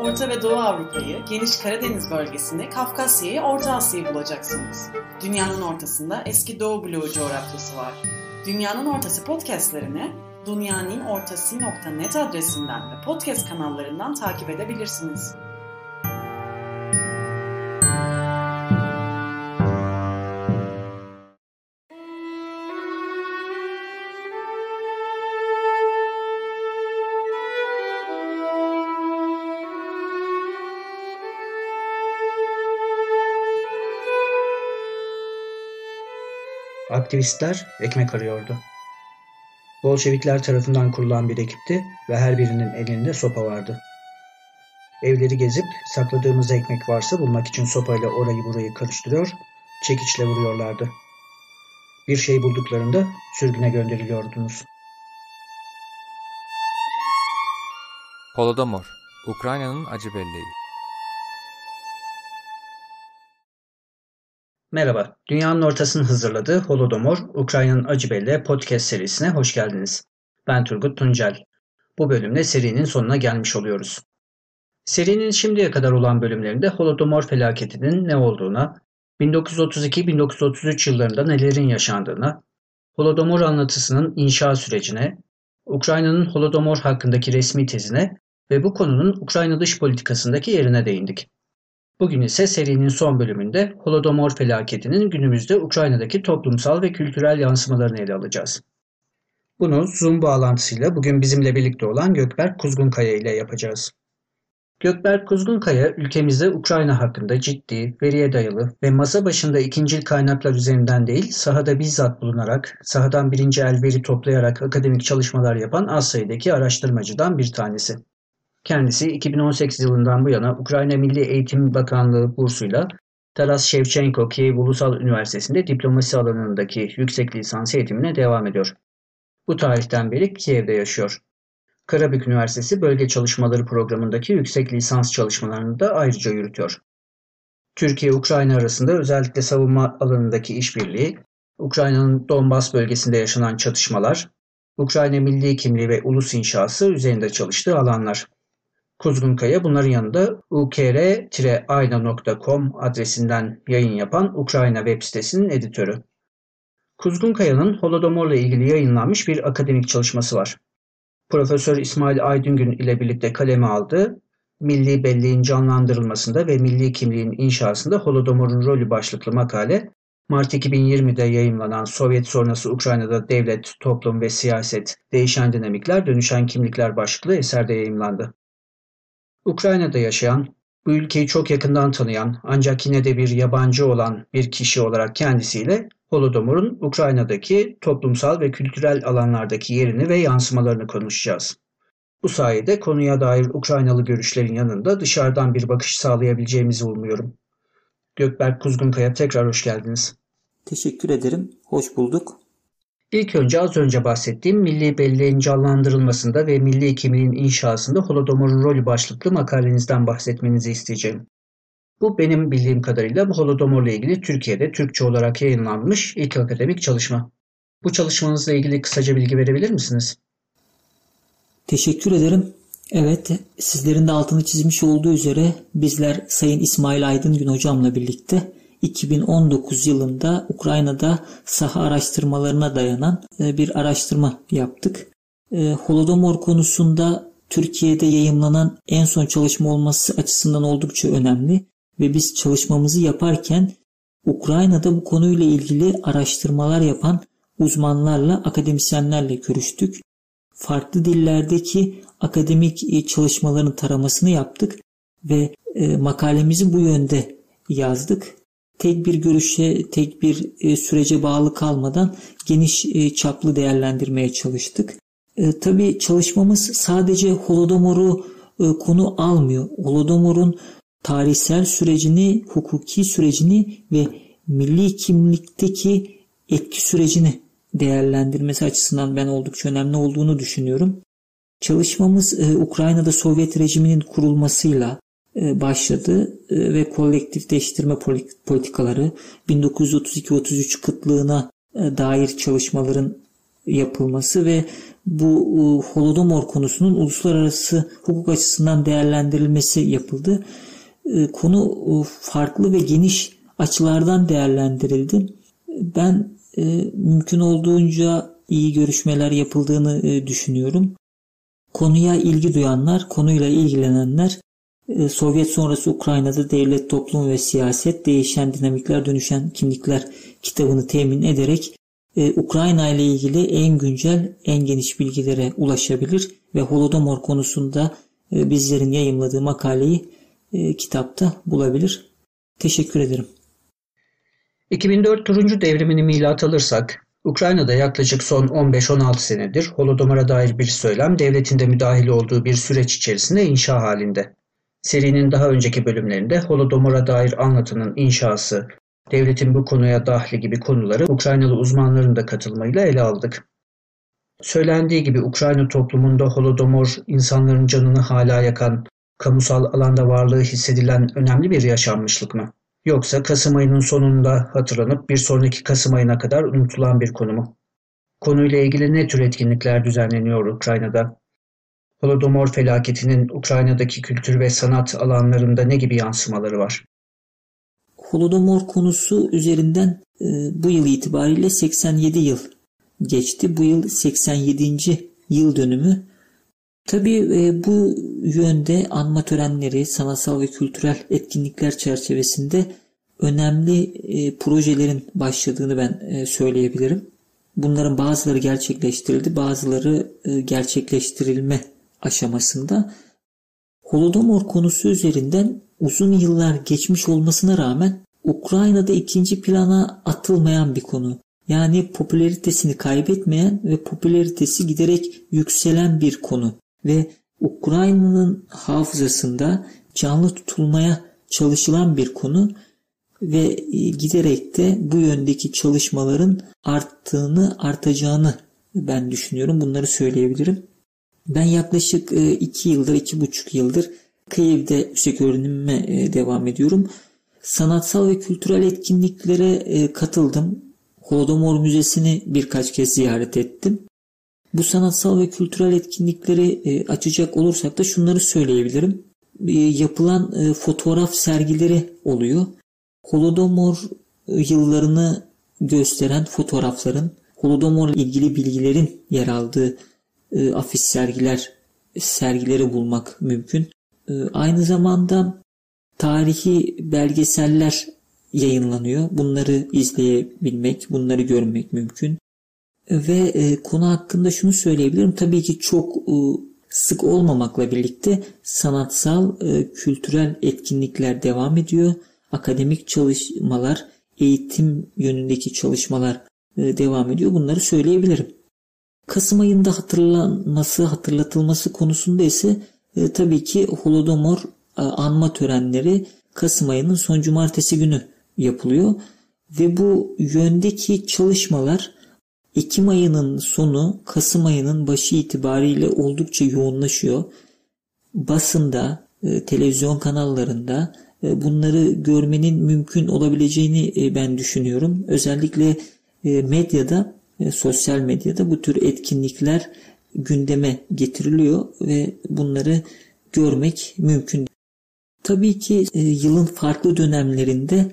Orta ve Doğu Avrupa'yı, geniş Karadeniz bölgesini, Kafkasya'yı, Orta Asya'yı bulacaksınız. Dünyanın ortasında eski Doğu bloğu coğrafyası var. Dünyanın Ortası podcastlerini dünyaninnortası.net adresinden ve podcast kanallarından takip edebilirsiniz. Aktivistler ekmek arıyordu. Bolşevikler tarafından kurulan bir ekipti ve her birinin elinde sopa vardı. Evleri gezip sakladığımız ekmek varsa bulmak için sopayla orayı burayı karıştırıyor, çekiçle vuruyorlardı. Bir şey bulduklarında sürgüne gönderiliyordunuz. Holodomor, Ukrayna'nın acı belleği. Merhaba, Dünyanın Ortası'nın hazırladığı Holodomor, Ukrayna'nın Acı Belleği podcast serisine hoş geldiniz. Ben Turgut Tuncel. Bu bölümde serinin sonuna gelmiş oluyoruz. Serinin şimdiye kadar olan bölümlerinde Holodomor felaketinin ne olduğuna, 1932-1933 yıllarında nelerin yaşandığına, Holodomor anlatısının inşa sürecine, Ukrayna'nın Holodomor hakkındaki resmi tezine ve bu konunun Ukrayna dış politikasındaki yerine değindik. Bugün ise serinin son bölümünde Holodomor felaketinin günümüzde Ukrayna'daki toplumsal ve kültürel yansımalarını ele alacağız. Bunu Zoom bağlantısıyla bugün bizimle birlikte olan Gökberk Kuzgunkaya ile yapacağız. Gökberk Kuzgunkaya ülkemizde Ukrayna hakkında ciddi, veriye dayalı ve masa başında ikincil kaynaklar üzerinden değil sahada bizzat bulunarak, sahadan birinci el veri toplayarak akademik çalışmalar yapan az sayıdaki araştırmacıdan bir tanesi. Kendisi 2018 yılından bu yana Ukrayna Milli Eğitim Bakanlığı bursuyla Taras Shevchenko Kiev Ulusal Üniversitesi'nde diplomasi alanındaki yüksek lisans eğitimine devam ediyor. Bu tarihten beri Kiev'de yaşıyor. Karabük Üniversitesi Bölge Çalışmaları Programı'ndaki yüksek lisans çalışmalarını da ayrıca yürütüyor. Türkiye-Ukrayna arasında özellikle savunma alanındaki işbirliği, Ukrayna'nın Donbas bölgesinde yaşanan çatışmalar, Ukrayna milli kimliği ve ulus inşası üzerinde çalıştığı alanlar. Kuzgunkaya bunların yanında ukr-ayna.com adresinden yayın yapan Ukrayna web sitesinin editörü. Kuzgunkaya'nın Holodomor'la ilgili yayınlanmış bir akademik çalışması var. Profesör İsmail Aydıngün ile birlikte kaleme aldığı Milli Belleğin Canlandırılmasında ve Milli Kimliğin İnşasında Holodomor'un Rolü başlıklı makale Mart 2020'de yayımlanan Sovyet sonrası Ukrayna'da devlet, toplum ve siyaset, değişen dinamikler, dönüşen kimlikler başlıklı eserde yayımlandı. Ukrayna'da yaşayan, bu ülkeyi çok yakından tanıyan ancak yine de bir yabancı olan bir kişi olarak kendisiyle Holodomor'un Ukrayna'daki toplumsal ve kültürel alanlardaki yerini ve yansımalarını konuşacağız. Bu sayede konuya dair Ukraynalı görüşlerin yanında dışarıdan bir bakış sağlayabileceğimizi umuyorum. Gökberk Kuzgunkaya tekrar hoş geldiniz. Teşekkür ederim. Hoş bulduk. İlk önce az önce bahsettiğim milli belleğin canlandırılmasında ve milli kimliğin inşasında Holodomor'un rolü başlıklı makalenizden bahsetmenizi isteyeceğim. Bu benim bildiğim kadarıyla bu Holodomor'la ilgili Türkiye'de Türkçe olarak yayınlanmış ilk akademik çalışma. Bu çalışmanızla ilgili kısaca bilgi verebilir misiniz? Teşekkür ederim. Evet, sizlerin de altını çizmiş olduğu üzere bizler Sayın İsmail Aydın Gün hocamla birlikte 2019 yılında Ukrayna'da saha araştırmalarına dayanan e, bir araştırma yaptık. E, Holodomor konusunda Türkiye'de yayımlanan en son çalışma olması açısından oldukça önemli ve biz çalışmamızı yaparken Ukrayna'da bu konuyla ilgili araştırmalar yapan uzmanlarla, akademisyenlerle görüştük. Farklı dillerdeki akademik e, çalışmaların taramasını yaptık ve makalemizi bu yönde yazdık tek bir görüşe, tek bir e, sürece bağlı kalmadan geniş e, çaplı değerlendirmeye çalıştık. E, tabii çalışmamız sadece Holodomor'u konu almıyor. Holodomor'un tarihsel sürecini, hukuki sürecini ve milli kimlikteki etki sürecini değerlendirmesi açısından ben oldukça önemli olduğunu düşünüyorum. Çalışmamız Ukrayna'da Sovyet rejiminin kurulmasıyla başladı e, ve kolektifleştirme politikaları 1932-33 kıtlığına e, dair çalışmaların yapılması ve bu Holodomor konusunun uluslararası hukuk açısından değerlendirilmesi yapıldı. Konu farklı ve geniş açılardan değerlendirildi. Ben mümkün olduğunca iyi görüşmeler yapıldığını düşünüyorum. Konuya ilgi duyanlar, konuyla ilgilenenler e, Sovyet sonrası Ukrayna'da devlet, toplum ve siyaset değişen dinamikler, dönüşen kimlikler kitabını temin ederek e, Ukrayna ile ilgili en güncel, en geniş bilgilere ulaşabilir ve Holodomor konusunda e, bizlerin yayımladığı makaleyi kitapta bulabilir. Teşekkür ederim. 2004 turuncu devrimini milat alırsak Ukrayna'da yaklaşık son 15-16 senedir Holodomor'a dair bir söylem devletinde müdahil olduğu bir süreç içerisinde inşa halinde. Serinin daha önceki bölümlerinde Holodomor'a dair anlatının inşası, devletin bu konuya dahli gibi konuları Ukraynalı uzmanların da katılmayla ele aldık. Söylendiği gibi Ukrayna toplumunda Holodomor insanların canını hala yakan, kamusal alanda varlığı hissedilen önemli bir yaşanmışlık mı? Yoksa Kasım ayının sonunda hatırlanıp bir sonraki Kasım ayına kadar unutulan bir konu mu? Konuyla ilgili ne tür etkinlikler düzenleniyor Ukrayna'da? Holodomor felaketinin Ukrayna'daki kültür ve sanat alanlarında ne gibi yansımaları var? Holodomor konusu üzerinden e, bu yıl itibariyle 87 yıl geçti. Bu yıl 87. yıl dönümü. Tabii e, bu yönde anma törenleri, sanatsal ve kültürel etkinlikler çerçevesinde önemli e, projelerin başladığını ben e, söyleyebilirim. Bunların bazıları gerçekleştirildi, bazıları e, gerçekleştirilme aşamasında. Holodomor konusu üzerinden uzun yıllar geçmiş olmasına rağmen Ukrayna'da ikinci plana atılmayan bir konu. Yani popülaritesini kaybetmeyen ve popülaritesi giderek yükselen bir konu. Ve Ukrayna'nın hafızasında canlı tutulmaya çalışılan bir konu ve giderek de bu yöndeki çalışmaların arttığını, artacağını ben düşünüyorum. Bunları söyleyebilirim. Ben yaklaşık e, iki yıldır, iki buçuk yıldır Kiev'de yüksek öğrenime e, devam ediyorum. Sanatsal ve kültürel etkinliklere e, katıldım. Holodomor Müzesi'ni birkaç kez ziyaret ettim. Bu sanatsal ve kültürel etkinlikleri açacak olursak da şunları söyleyebilirim. Yapılan fotoğraf sergileri oluyor. Holodomor yıllarını gösteren fotoğrafların, Holodomor ile ilgili bilgilerin yer aldığı e, afiş sergiler sergileri bulmak mümkün. E, aynı zamanda tarihi belgeseller yayınlanıyor. Bunları izleyebilmek, bunları görmek mümkün. Ve e, konu hakkında şunu söyleyebilirim. Tabii ki çok e, sık olmamakla birlikte sanatsal, e, kültürel etkinlikler devam ediyor. Akademik çalışmalar, eğitim yönündeki çalışmalar e, devam ediyor. Bunları söyleyebilirim. Kasım ayında hatırlanması, hatırlatılması konusunda ise e, tabii ki Holodomor e, anma törenleri Kasım ayının son cumartesi günü yapılıyor. Ve bu yöndeki çalışmalar Ekim ayının sonu Kasım ayının başı itibariyle oldukça yoğunlaşıyor. Basında, e, televizyon kanallarında e, bunları görmenin mümkün olabileceğini e, ben düşünüyorum. Özellikle e, medyada e, sosyal medyada bu tür etkinlikler gündeme getiriliyor ve bunları görmek mümkün. Tabii ki e, yılın farklı dönemlerinde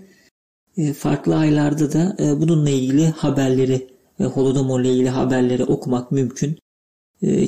e, farklı aylarda da bununla ilgili haberleri e, Holodomor ile ilgili haberleri okumak mümkün.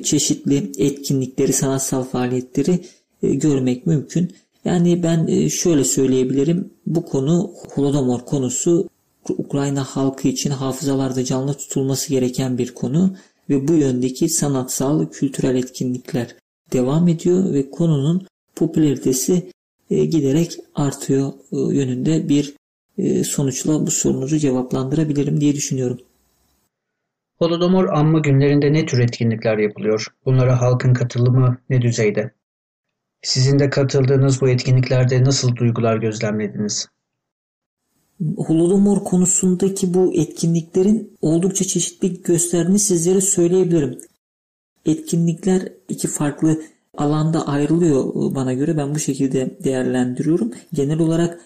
Çeşitli etkinlikleri, sanatsal faaliyetleri görmek mümkün. Yani ben şöyle söyleyebilirim. Bu konu Holodomor konusu Ukrayna halkı için hafızalarda canlı tutulması gereken bir konu ve bu yöndeki sanatsal, kültürel etkinlikler devam ediyor ve konunun popülaritesi e, giderek artıyor e, yönünde bir e, sonuçla bu sorunuzu cevaplandırabilirim diye düşünüyorum. Holodomor anma günlerinde ne tür etkinlikler yapılıyor? Bunlara halkın katılımı ne düzeyde? Sizin de katıldığınız bu etkinliklerde nasıl duygular gözlemlediniz? Holodomor konusundaki bu etkinliklerin oldukça çeşitli gösterdiğini sizlere söyleyebilirim. Etkinlikler iki farklı alanda ayrılıyor bana göre. Ben bu şekilde değerlendiriyorum. Genel olarak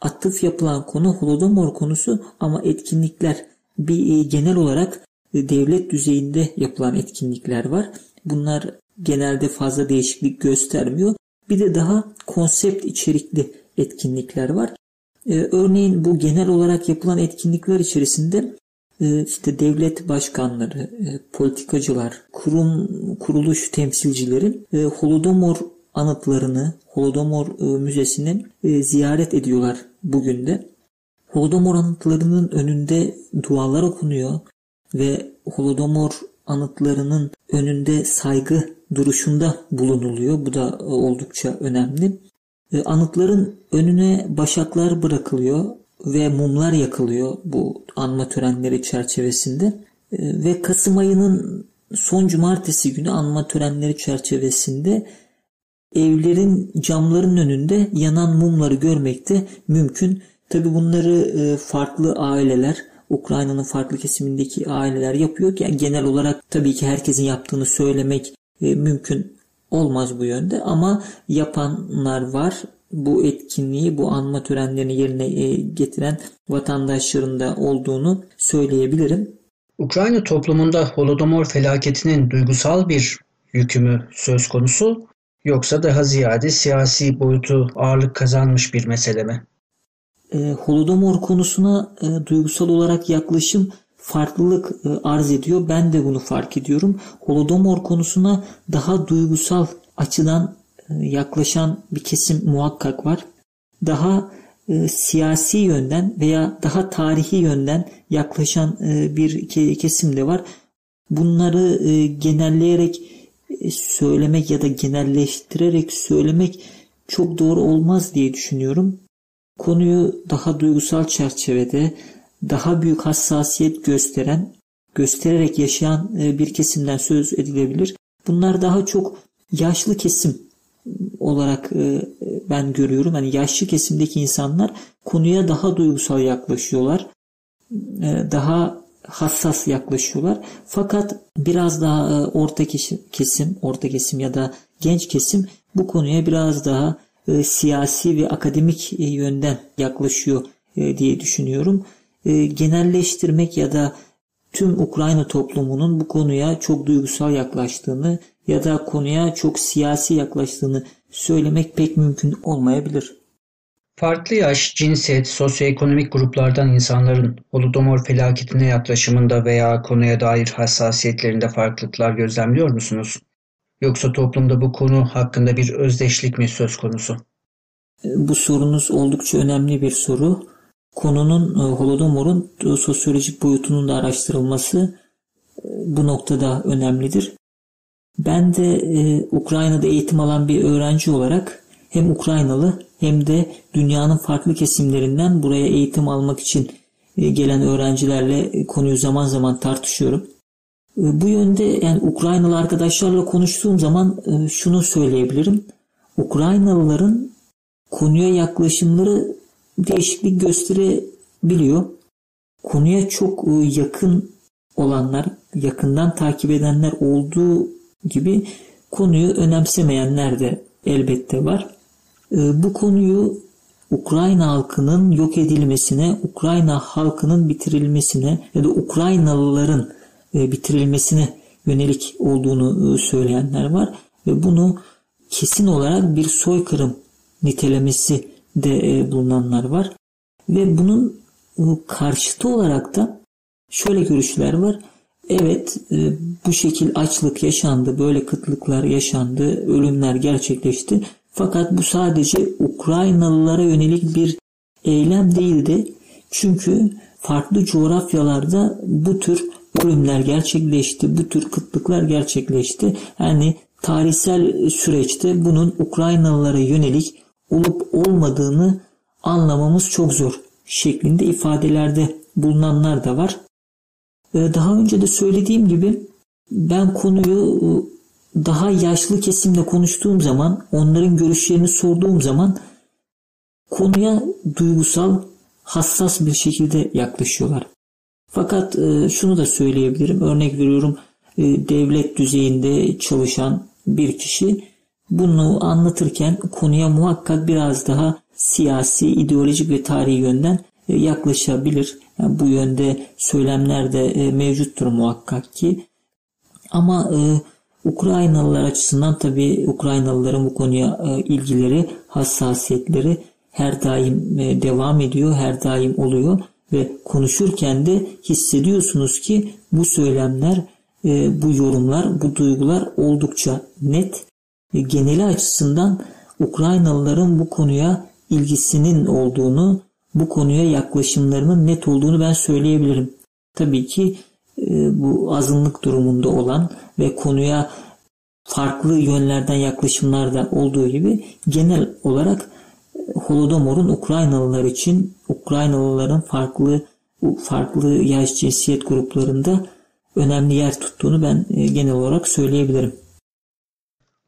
atıf yapılan konu Holodomor konusu ama etkinlikler bir e, genel olarak devlet düzeyinde yapılan etkinlikler var. Bunlar genelde fazla değişiklik göstermiyor. Bir de daha konsept içerikli etkinlikler var. Ee, örneğin bu genel olarak yapılan etkinlikler içerisinde e, işte devlet başkanları, e, politikacılar, kurum kuruluş temsilcileri e, Holodomor anıtlarını, Holodomor e, müzesini e, ziyaret ediyorlar bugün de. Holodomor anıtlarının önünde dualar okunuyor ve Holodomor anıtlarının önünde saygı duruşunda bulunuluyor. Bu da e, oldukça önemli. E, anıtların önüne başaklar bırakılıyor ve mumlar yakılıyor bu anma törenleri çerçevesinde. E, ve Kasım ayının son cumartesi günü anma törenleri çerçevesinde evlerin camların önünde yanan mumları görmek de mümkün. Tabi bunları farklı aileler, Ukrayna'nın farklı kesimindeki aileler yapıyor. Yani genel olarak tabii ki herkesin yaptığını söylemek e, mümkün olmaz bu yönde ama yapanlar var. Bu etkinliği, bu anma törenlerini yerine e, getiren vatandaşların da olduğunu söyleyebilirim. Ukrayna toplumunda Holodomor felaketinin duygusal bir yükümü söz konusu yoksa daha ziyade siyasi boyutu ağırlık kazanmış bir mesele mi? E, Holodomor konusuna e, duygusal olarak yaklaşım farklılık e, arz ediyor. Ben de bunu fark ediyorum. Holodomor konusuna daha duygusal açıdan e, yaklaşan bir kesim muhakkak var. Daha e, siyasi yönden veya daha tarihi yönden yaklaşan bir kesim de var. Bunları genelleyerek söylemek ya da genelleştirerek söylemek çok doğru olmaz diye düşünüyorum. Konuyu daha duygusal çerçevede, daha büyük hassasiyet gösteren, göstererek yaşayan e, bir kesimden söz edilebilir. Bunlar daha çok yaşlı kesim olarak e, ben görüyorum. Yani yaşlı kesimdeki insanlar konuya daha duygusal yaklaşıyorlar. E, daha hassas yaklaşıyorlar. Fakat biraz daha orta kesim, orta kesim ya da genç kesim bu konuya biraz daha siyasi ve akademik yönden yaklaşıyor diye düşünüyorum. E, genelleştirmek ya da tüm Ukrayna toplumunun bu konuya çok duygusal yaklaştığını ya da konuya çok siyasi yaklaştığını söylemek pek mümkün olmayabilir. Farklı yaş, cinsiyet, sosyoekonomik gruplardan insanların Holodomor felaketine yaklaşımında veya konuya dair hassasiyetlerinde farklılıklar gözlemliyor musunuz? Yoksa toplumda bu konu hakkında bir özdeşlik mi söz konusu? Bu sorunuz oldukça önemli bir soru konunun e, Holodomor'un e, sosyolojik boyutunun da araştırılması e, bu noktada önemlidir. Ben de Ukrayna'da eğitim alan bir öğrenci olarak hem Ukraynalı hem de dünyanın farklı kesimlerinden buraya eğitim almak için gelen öğrencilerle konuyu zaman zaman tartışıyorum. Bu yönde yani Ukraynalı arkadaşlarla konuştuğum zaman şunu söyleyebilirim. Ukraynalıların konuya yaklaşımları değişiklik gösterebiliyor. Konuya çok e, yakın olanlar, yakından takip edenler olduğu gibi konuyu önemsemeyenler de elbette var. E, bu konuyu Ukrayna halkının yok edilmesine, Ukrayna halkının bitirilmesine ya da Ukraynalıların e, bitirilmesine yönelik olduğunu söyleyenler var ve bunu kesin olarak bir soykırım nitelemesi de e, bulunanlar var. Ve bunun e, karşıtı olarak da şöyle görüşler var. Evet e, bu şekil açlık yaşandı, böyle kıtlıklar yaşandı, ölümler gerçekleşti. Fakat bu sadece Ukraynalılara yönelik bir eylem değildi. Çünkü farklı coğrafyalarda bu tür ölümler gerçekleşti, bu tür kıtlıklar gerçekleşti. Yani tarihsel süreçte bunun Ukraynalılara yönelik olup olmadığını anlamamız çok zor şeklinde ifadelerde bulunanlar da var. Ee, daha önce de söylediğim gibi ben konuyu e, daha yaşlı kesimle konuştuğum zaman, onların görüşlerini sorduğum zaman konuya duygusal, hassas bir şekilde yaklaşıyorlar. Fakat e, şunu da söyleyebilirim. Örnek veriyorum e, devlet düzeyinde çalışan bir kişi bunu anlatırken konuya muhakkak biraz daha siyasi, ideolojik ve tarihi yönden yaklaşabilir. Yani bu yönde söylemler de mevcuttur muhakkak ki. Ama Ukraynalılar açısından tabii Ukraynalıların bu konuya ilgileri, hassasiyetleri her daim devam ediyor, her daim oluyor ve konuşurken de hissediyorsunuz ki bu söylemler, bu yorumlar, bu duygular oldukça net. Geneli açısından Ukraynalıların bu konuya ilgisinin olduğunu, bu konuya yaklaşımlarının net olduğunu ben söyleyebilirim. Tabii ki e, bu azınlık durumunda olan ve konuya farklı yönlerden yaklaşımlar da olduğu gibi genel olarak e, Holodomor'un Ukraynalılar için Ukraynalıların farklı farklı yaş cinsiyet gruplarında önemli yer tuttuğunu ben e, genel olarak söyleyebilirim.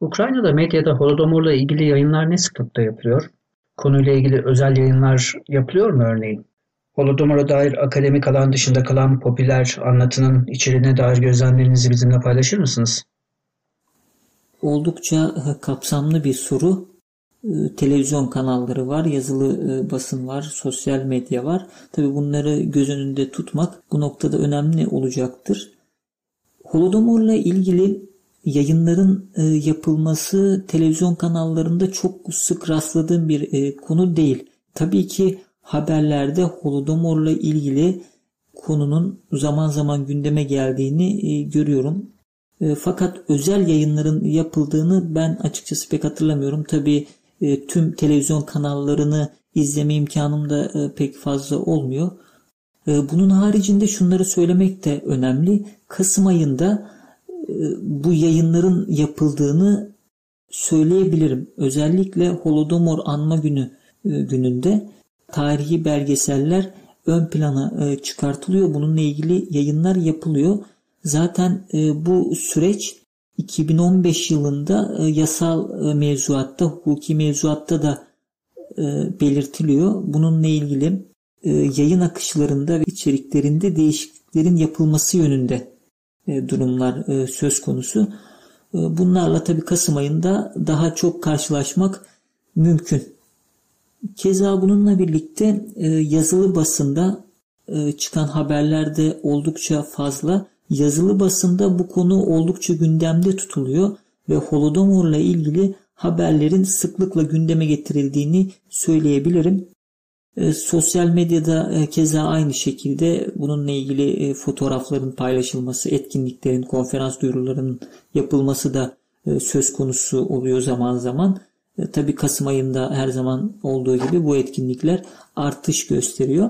Ukrayna'da medyada Holodomor'la ilgili yayınlar ne sıklıkta yapılıyor? Konuyla ilgili özel yayınlar yapılıyor mu örneğin? Holodomor'a dair akademik alan dışında kalan popüler anlatının içeriğine dair gözlemlerinizi bizimle paylaşır mısınız? Oldukça e, kapsamlı bir soru. E, televizyon kanalları var, yazılı e, basın var, sosyal medya var. Tabi bunları göz önünde tutmak bu noktada önemli olacaktır. Holodomor'la ilgili yayınların e, yapılması televizyon kanallarında çok sık rastladığım bir e, konu değil. Tabii ki haberlerde Holodomor'la ilgili konunun zaman zaman gündeme geldiğini e, görüyorum. Fakat özel yayınların yapıldığını ben açıkçası pek hatırlamıyorum. Tabii tüm televizyon kanallarını izleme imkanım da pek fazla olmuyor. Bunun haricinde şunları söylemek de önemli. Kasım ayında bu yayınların yapıldığını söyleyebilirim. Özellikle Holodomor anma günü e, gününde tarihi belgeseller ön plana e, çıkartılıyor. Bununla ilgili yayınlar yapılıyor. Zaten e, bu süreç 2015 yılında yasal mevzuatta, hukuki mevzuatta da belirtiliyor. Bununla ilgili yayın akışlarında ve içeriklerinde değişikliklerin yapılması yönünde e, durumlar e, söz konusu. E, bunlarla tabii Kasım ayında daha çok karşılaşmak mümkün. Keza bununla birlikte yazılı basında çıkan haberlerde oldukça fazla. Yazılı basında bu konu oldukça gündemde tutuluyor ve Holodomor'la ilgili haberlerin sıklıkla gündeme getirildiğini söyleyebilirim. E, sosyal medyada e, keza aynı şekilde bununla ilgili e, fotoğrafların paylaşılması, etkinliklerin, konferans duyurularının yapılması da söz konusu oluyor zaman zaman. Tabi Kasım ayında her zaman olduğu gibi bu etkinlikler artış gösteriyor.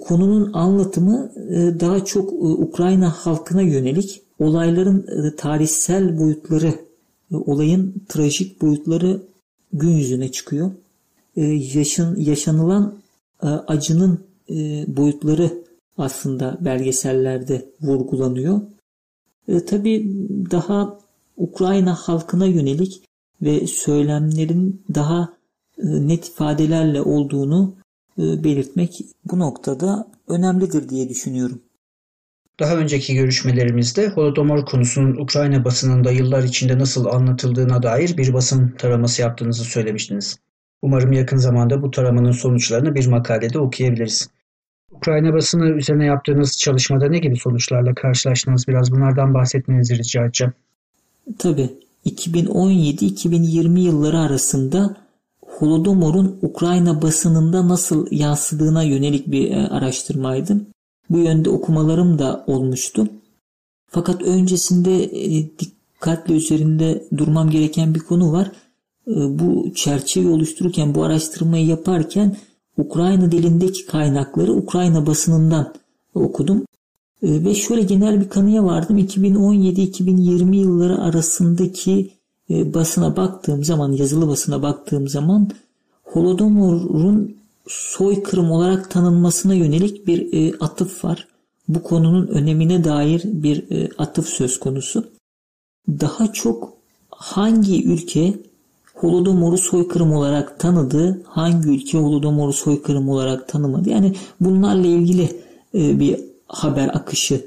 Konunun anlatımı daha çok Ukrayna halkına yönelik olayların tarihsel boyutları, olayın trajik boyutları gün yüzüne çıkıyor. E, yaşın, yaşanılan e, acının e, boyutları aslında belgesellerde vurgulanıyor. E, tabii daha Ukrayna halkına yönelik ve söylemlerin daha net ifadelerle olduğunu belirtmek bu noktada önemlidir diye düşünüyorum. Daha önceki görüşmelerimizde Holodomor konusunun Ukrayna basınında yıllar içinde nasıl anlatıldığına dair bir basın taraması yaptığınızı söylemiştiniz. Umarım yakın zamanda bu taramanın sonuçlarını bir makalede okuyabiliriz. Ukrayna basını üzerine yaptığınız çalışmada ne gibi sonuçlarla karşılaştınız? Biraz bunlardan bahsetmenizi rica edeceğim. Tabii. 2017-2020 yılları arasında Holodomor'un Ukrayna basınında nasıl yansıdığına yönelik bir e, araştırmaydı. Bu yönde okumalarım da olmuştu. Fakat öncesinde e, dikkatle üzerinde durmam gereken bir konu var. Ee, bu çerçeveyi oluştururken, bu araştırmayı yaparken Ukrayna dilindeki kaynakları Ukrayna basınından okudum. Ee, ve şöyle genel bir kanıya vardım. 2017-2020 yılları arasındaki e, basına baktığım zaman, yazılı basına baktığım zaman Holodomor'un soykırım olarak tanınmasına yönelik bir e, atıf var. Bu konunun önemine dair bir e, atıf söz konusu. Daha çok hangi ülke Holodomor'u soykırım olarak tanıdı, hangi ülke Holodomor'u soykırım olarak tanımadı. Yani bunlarla ilgili e, bir haber akışı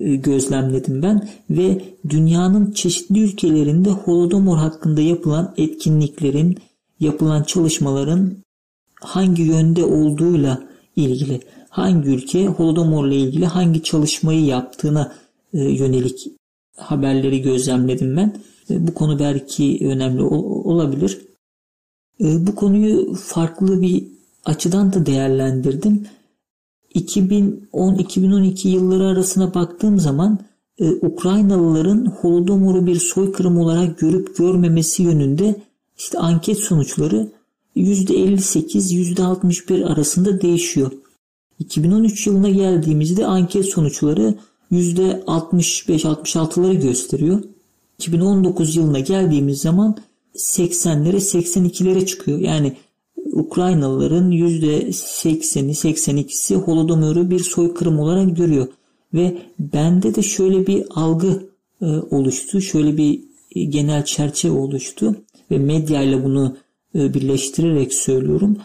e, gözlemledim ben ve dünyanın çeşitli ülkelerinde Holodomor hakkında yapılan etkinliklerin, yapılan çalışmaların hangi yönde olduğuyla ilgili hangi ülke Holodomor ile ilgili hangi çalışmayı yaptığına e, yönelik haberleri gözlemledim ben. E, bu konu belki önemli olabilir. E, bu konuyu farklı bir açıdan da değerlendirdim. 2010-2012 yılları arasına baktığım zaman Ukraynalıların Holodomor'u bir soykırım olarak görüp görmemesi yönünde işte anket sonuçları %58-61 arasında değişiyor. 2013 yılına geldiğimizde anket sonuçları %65-66'ları gösteriyor. 2019 yılına geldiğimiz zaman 80'lere 82'lere çıkıyor. Yani Ukraynalıların %80'i 82'si Holodomor'u bir soykırım olarak görüyor. Ve bende de şöyle bir algı e, oluştu. Şöyle bir e, genel çerçeve oluştu. Ve medyayla bunu e, birleştirerek söylüyorum.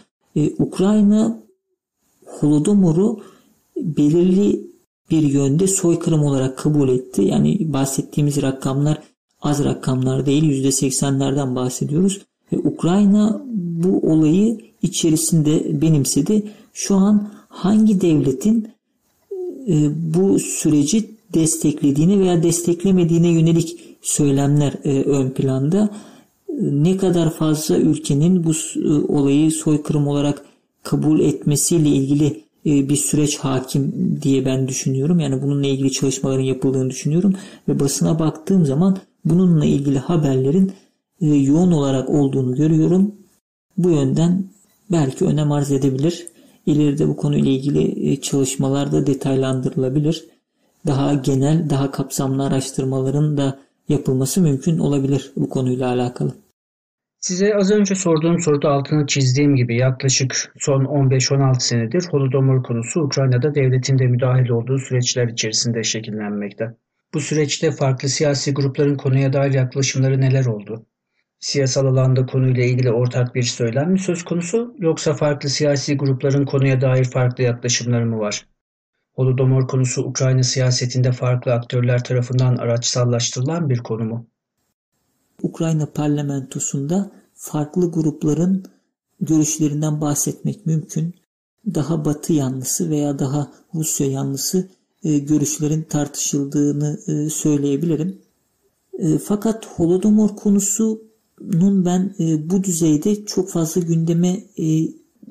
Ukrayna Holodomor'u belirli bir yönde soykırım olarak kabul etti. Yani bahsettiğimiz rakamlar az rakamlar değil %80'lerden bahsediyoruz. Ve Ukrayna bu olayı içerisinde benimsedi. Şu an hangi devletin e, bu süreci desteklediğine veya desteklemediğine yönelik söylemler e, ön planda. Ne kadar fazla ülkenin bu e, olayı soykırım olarak kabul etmesiyle ilgili bir süreç hakim diye ben düşünüyorum. Yani bununla ilgili çalışmaların yapıldığını düşünüyorum. Ve basına baktığım zaman bununla ilgili haberlerin yoğun olarak olduğunu görüyorum. Bu yönden belki önem arz edebilir. İleride bu konuyla ilgili e, çalışmalar da detaylandırılabilir. Daha genel, daha kapsamlı araştırmaların da yapılması mümkün olabilir bu konuyla alakalı. Size az önce sorduğum soruda altını çizdiğim gibi yaklaşık son 15-16 senedir Holodomor konusu Ukrayna'da devletin de müdahil olduğu süreçler içerisinde şekillenmekte. Bu süreçte farklı siyasi grupların konuya dair yaklaşımları neler oldu? siyasal alanda konuyla ilgili ortak bir söylem mi söz konusu yoksa farklı siyasi grupların konuya dair farklı yaklaşımları mı var? Holodomor konusu Ukrayna siyasetinde farklı aktörler tarafından araçsallaştırılan bir konu mu? Ukrayna parlamentosunda farklı grupların görüşlerinden bahsetmek mümkün. Daha batı yanlısı veya daha Rusya yanlısı e, görüşlerin tartışıldığını e, söyleyebilirim. E, fakat Holodomor konusu nun ben bu düzeyde çok fazla gündeme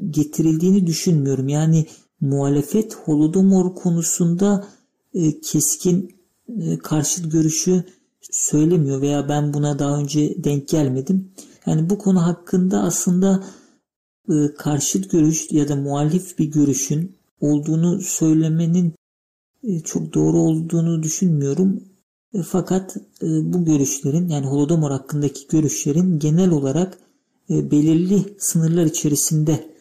getirildiğini düşünmüyorum. Yani muhalefet Holodomor konusunda keskin karşıt görüşü söylemiyor veya ben buna daha önce denk gelmedim. Yani bu konu hakkında aslında e, karşıt görüş ya da muhalif bir görüşün olduğunu söylemenin e, çok doğru olduğunu düşünmüyorum. E, fakat e, bu görüşlerin yani Holodomor hakkındaki görüşlerin genel olarak e, belirli sınırlar içerisinde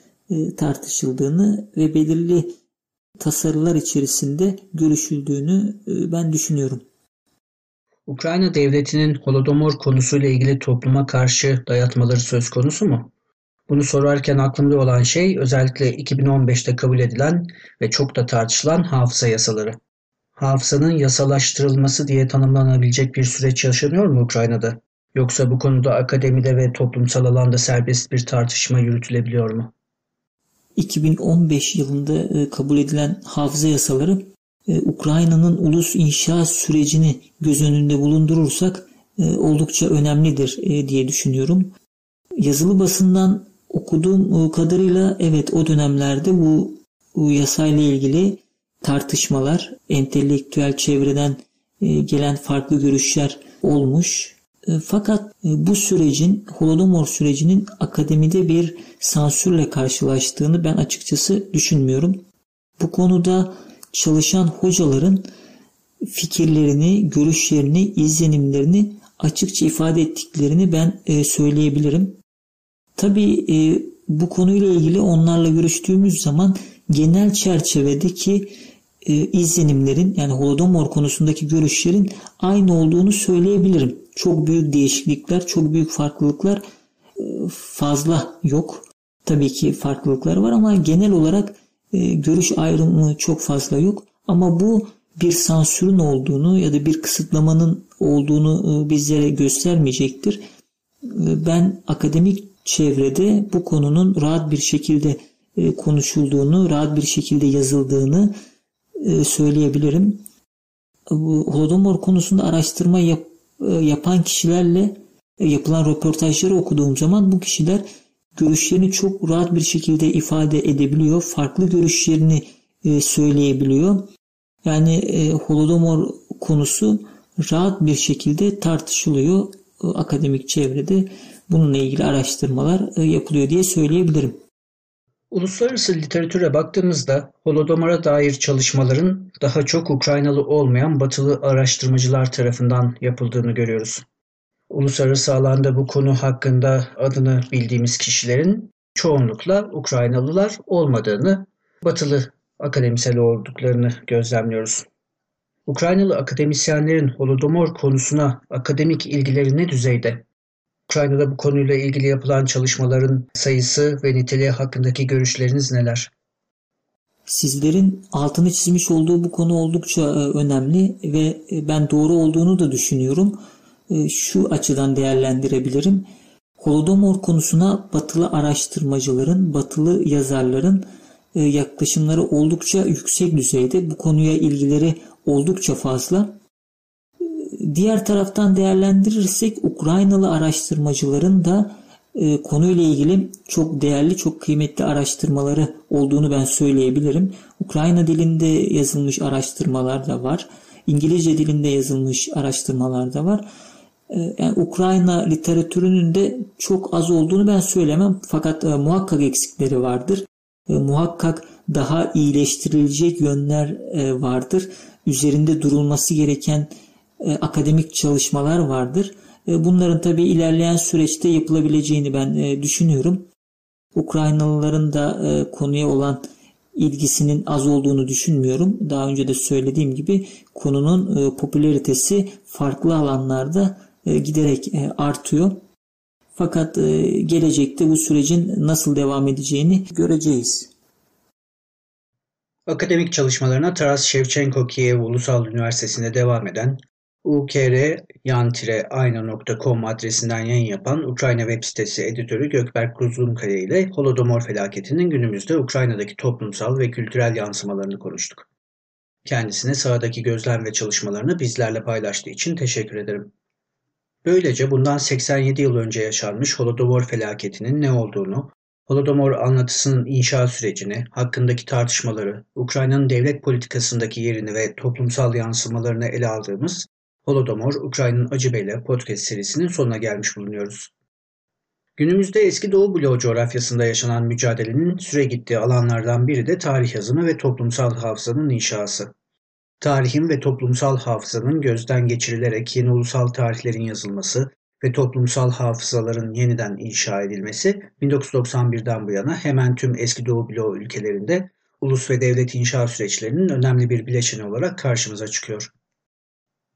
tartışıldığını ve belirli tasarılar içerisinde görüşüldüğünü ben düşünüyorum. Ukrayna devletinin Holodomor konusuyla ilgili topluma karşı dayatmaları söz konusu mu? Bunu sorarken aklımda olan şey özellikle 2015'te kabul edilen ve çok da tartışılan hafıza yasaları hafızanın yasalaştırılması diye tanımlanabilecek bir süreç yaşanıyor mu Ukrayna'da? Yoksa bu konuda akademide ve toplumsal alanda serbest bir tartışma yürütülebiliyor mu? 2015 yılında e, kabul edilen hafıza yasaları Ukrayna'nın ulus inşa sürecini göz önünde bulundurursak e, oldukça önemlidir diye düşünüyorum. Yazılı basından okuduğum kadarıyla evet o dönemlerde bu, bu yasayla ilgili tartışmalar, entelektüel çevreden e, gelen farklı görüşler olmuş. E, fakat e, bu sürecin, Holodomor sürecinin akademide bir sansürle karşılaştığını ben açıkçası düşünmüyorum. Bu konuda çalışan hocaların fikirlerini, görüşlerini, izlenimlerini açıkça ifade ettiklerini ben söyleyebilirim. Tabii bu konuyla ilgili onlarla görüştüğümüz zaman genel çerçevedeki e, izlenimlerin yani Holodomor konusundaki görüşlerin aynı olduğunu söyleyebilirim. Çok büyük değişiklikler, çok büyük farklılıklar e, fazla yok. Tabii ki farklılıklar var ama genel olarak e, görüş ayrımı çok fazla yok. Ama bu bir sansürün olduğunu ya da bir kısıtlamanın olduğunu e, bizlere göstermeyecektir. E, ben akademik çevrede bu konunun rahat bir şekilde konuşulduğunu, rahat bir şekilde yazıldığını söyleyebilirim. Bu Holodomor konusunda araştırma yap, yapan kişilerle yapılan röportajları okuduğum zaman bu kişiler görüşlerini çok rahat bir şekilde ifade edebiliyor. Farklı görüşlerini söyleyebiliyor. Yani Holodomor konusu rahat bir şekilde tartışılıyor akademik çevrede. Bununla ilgili araştırmalar yapılıyor diye söyleyebilirim. Uluslararası literatüre baktığımızda Holodomor'a dair çalışmaların daha çok Ukraynalı olmayan batılı araştırmacılar tarafından yapıldığını görüyoruz. Uluslararası alanda bu konu hakkında adını bildiğimiz kişilerin çoğunlukla Ukraynalılar olmadığını, batılı akademisel olduklarını gözlemliyoruz. Ukraynalı akademisyenlerin Holodomor konusuna akademik ilgileri ne düzeyde? Ukrayna'da bu konuyla ilgili yapılan çalışmaların sayısı ve niteliği hakkındaki görüşleriniz neler? Sizlerin altını çizmiş olduğu bu konu oldukça e, önemli ve e, ben doğru olduğunu da düşünüyorum. E, şu açıdan değerlendirebilirim. Holodomor konusuna batılı araştırmacıların, batılı yazarların yaklaşımları oldukça yüksek düzeyde. Bu konuya ilgileri oldukça fazla. Diğer taraftan değerlendirirsek Ukraynalı araştırmacıların da e, konuyla ilgili çok değerli, çok kıymetli araştırmaları olduğunu ben söyleyebilirim. Ukrayna dilinde yazılmış araştırmalar da var. İngilizce dilinde yazılmış araştırmalar da var. E, yani Ukrayna literatürünün de çok az olduğunu ben söylemem. Fakat e, muhakkak eksikleri vardır. E, muhakkak daha iyileştirilecek yönler e, vardır. Üzerinde durulması gereken e, akademik çalışmalar vardır. E, bunların tabi ilerleyen süreçte yapılabileceğini ben e, düşünüyorum. Ukraynalıların da e, konuya olan ilgisinin az olduğunu düşünmüyorum. Daha önce de söylediğim gibi konunun e, popülaritesi farklı alanlarda giderek e, artıyor. Fakat e, gelecekte bu sürecin nasıl devam edeceğini göreceğiz. Akademik çalışmalarına Taras Shevchenko Kiev Ulusal Üniversitesi'nde devam eden ukr-ayna.com adresinden yayın yapan Ukrayna web sitesi editörü Gökberk Kuzgunkaya ile Holodomor felaketinin günümüzde Ukrayna'daki toplumsal ve kültürel yansımalarını konuştuk. Kendisine sahadaki gözlem ve çalışmalarını bizlerle paylaştığı için teşekkür ederim. Böylece bundan 87 yıl önce yaşanmış Holodomor felaketinin ne olduğunu, Holodomor anlatısının inşa sürecini, hakkındaki tartışmaları, Ukrayna'nın devlet politikasındaki yerini ve toplumsal yansımalarını ele aldığımız Holodomor, Ukrayna'nın Acı Bela podcast serisinin sonuna gelmiş bulunuyoruz. Günümüzde eski Doğu bloğu coğrafyasında yaşanan mücadelenin süre gittiği alanlardan biri de tarih yazımı ve toplumsal hafızanın inşası. Tarihin ve toplumsal hafızanın gözden geçirilerek yeni ulusal tarihlerin yazılması ve toplumsal hafızaların yeniden inşa edilmesi 1991'den bu yana hemen tüm eski Doğu bloğu ülkelerinde ulus ve devlet inşa süreçlerinin önemli bir bileşeni olarak karşımıza çıkıyor.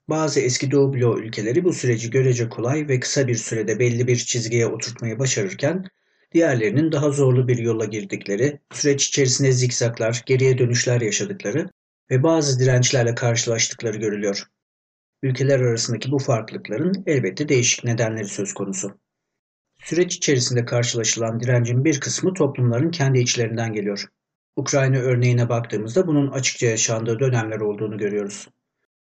Bazı eski Doğu bloğu ülkeleri bu süreci görece kolay ve kısa bir sürede belli bir çizgiye oturtmayı başarırken, diğerlerinin daha zorlu bir yola girdikleri, süreç içerisinde zikzaklar, geriye dönüşler yaşadıkları ve bazı dirençlerle karşılaştıkları görülüyor. Ülkeler arasındaki bu farklılıkların elbette değişik nedenleri söz konusu. Süreç içerisinde karşılaşılan direncin bir kısmı toplumların kendi içlerinden geliyor. Ukrayna örneğine baktığımızda bunun açıkça yaşandığı dönemler olduğunu görüyoruz.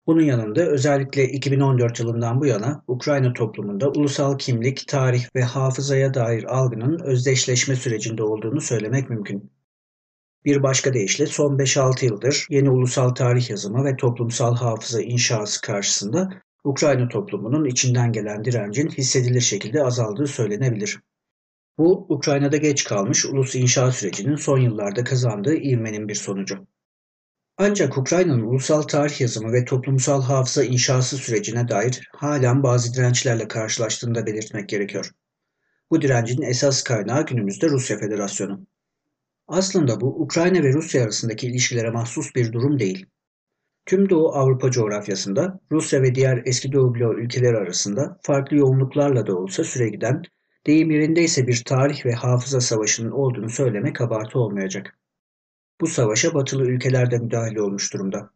Bunun yanında özellikle 2014 yılından bu yana Ukrayna toplumunda ulusal kimlik, tarih ve hafızaya dair algının özdeşleşme sürecinde olduğunu söylemek mümkün. Bir başka deyişle son 5-6 yıldır yeni ulusal tarih yazımı ve toplumsal hafıza inşası karşısında Ukrayna toplumunun içinden gelen direncin hissedilir şekilde azaldığı söylenebilir. Bu Ukrayna'da geç kalmış ulus inşa sürecinin son yıllarda kazandığı ivmenin bir sonucu. Ancak Ukrayna'nın ulusal tarih yazımı ve toplumsal hafıza inşası sürecine dair halen bazı dirençlerle karşılaştığını da belirtmek gerekiyor. Bu direncin esas kaynağı günümüzde Rusya Federasyonu. Aslında bu Ukrayna ve Rusya arasındaki ilişkilere mahsus bir durum değil. Tüm Doğu Avrupa coğrafyasında Rusya ve diğer eski Doğu bloğu ülkeleri arasında farklı yoğunluklarla da olsa süre giden, deyim yerindeyse bir tarih ve hafıza savaşının olduğunu söylemek abartı olmayacak. Bu savaşa batılı ülkeler de müdahale olmuş durumda.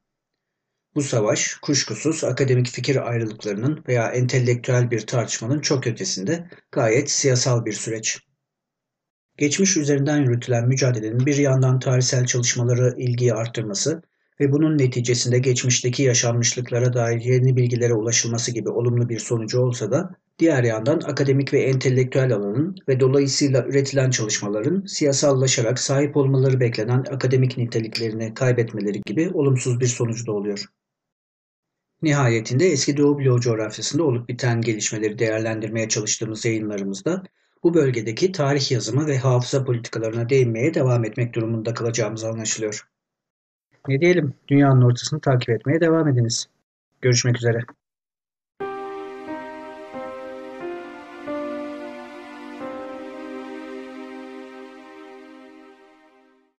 Bu savaş kuşkusuz akademik fikir ayrılıklarının veya entelektüel bir tartışmanın çok ötesinde gayet siyasal bir süreç. Geçmiş üzerinden yürütülen mücadelenin bir yandan tarihsel çalışmaları ilgiyi arttırması ve bunun neticesinde geçmişteki yaşanmışlıklara dair yeni bilgilere ulaşılması gibi olumlu bir sonucu olsa da diğer yandan akademik ve entelektüel alanın ve dolayısıyla üretilen çalışmaların siyasallaşarak sahip olmaları beklenen akademik niteliklerini kaybetmeleri gibi olumsuz bir sonucu da oluyor. Nihayetinde eski Doğu bloğu coğrafyasında olup biten gelişmeleri değerlendirmeye çalıştığımız yayınlarımızda bu bölgedeki tarih yazımı ve hafıza politikalarına değinmeye devam etmek durumunda kalacağımız anlaşılıyor. Ne diyelim, dünyanın ortasını takip etmeye devam ediniz. Görüşmek üzere.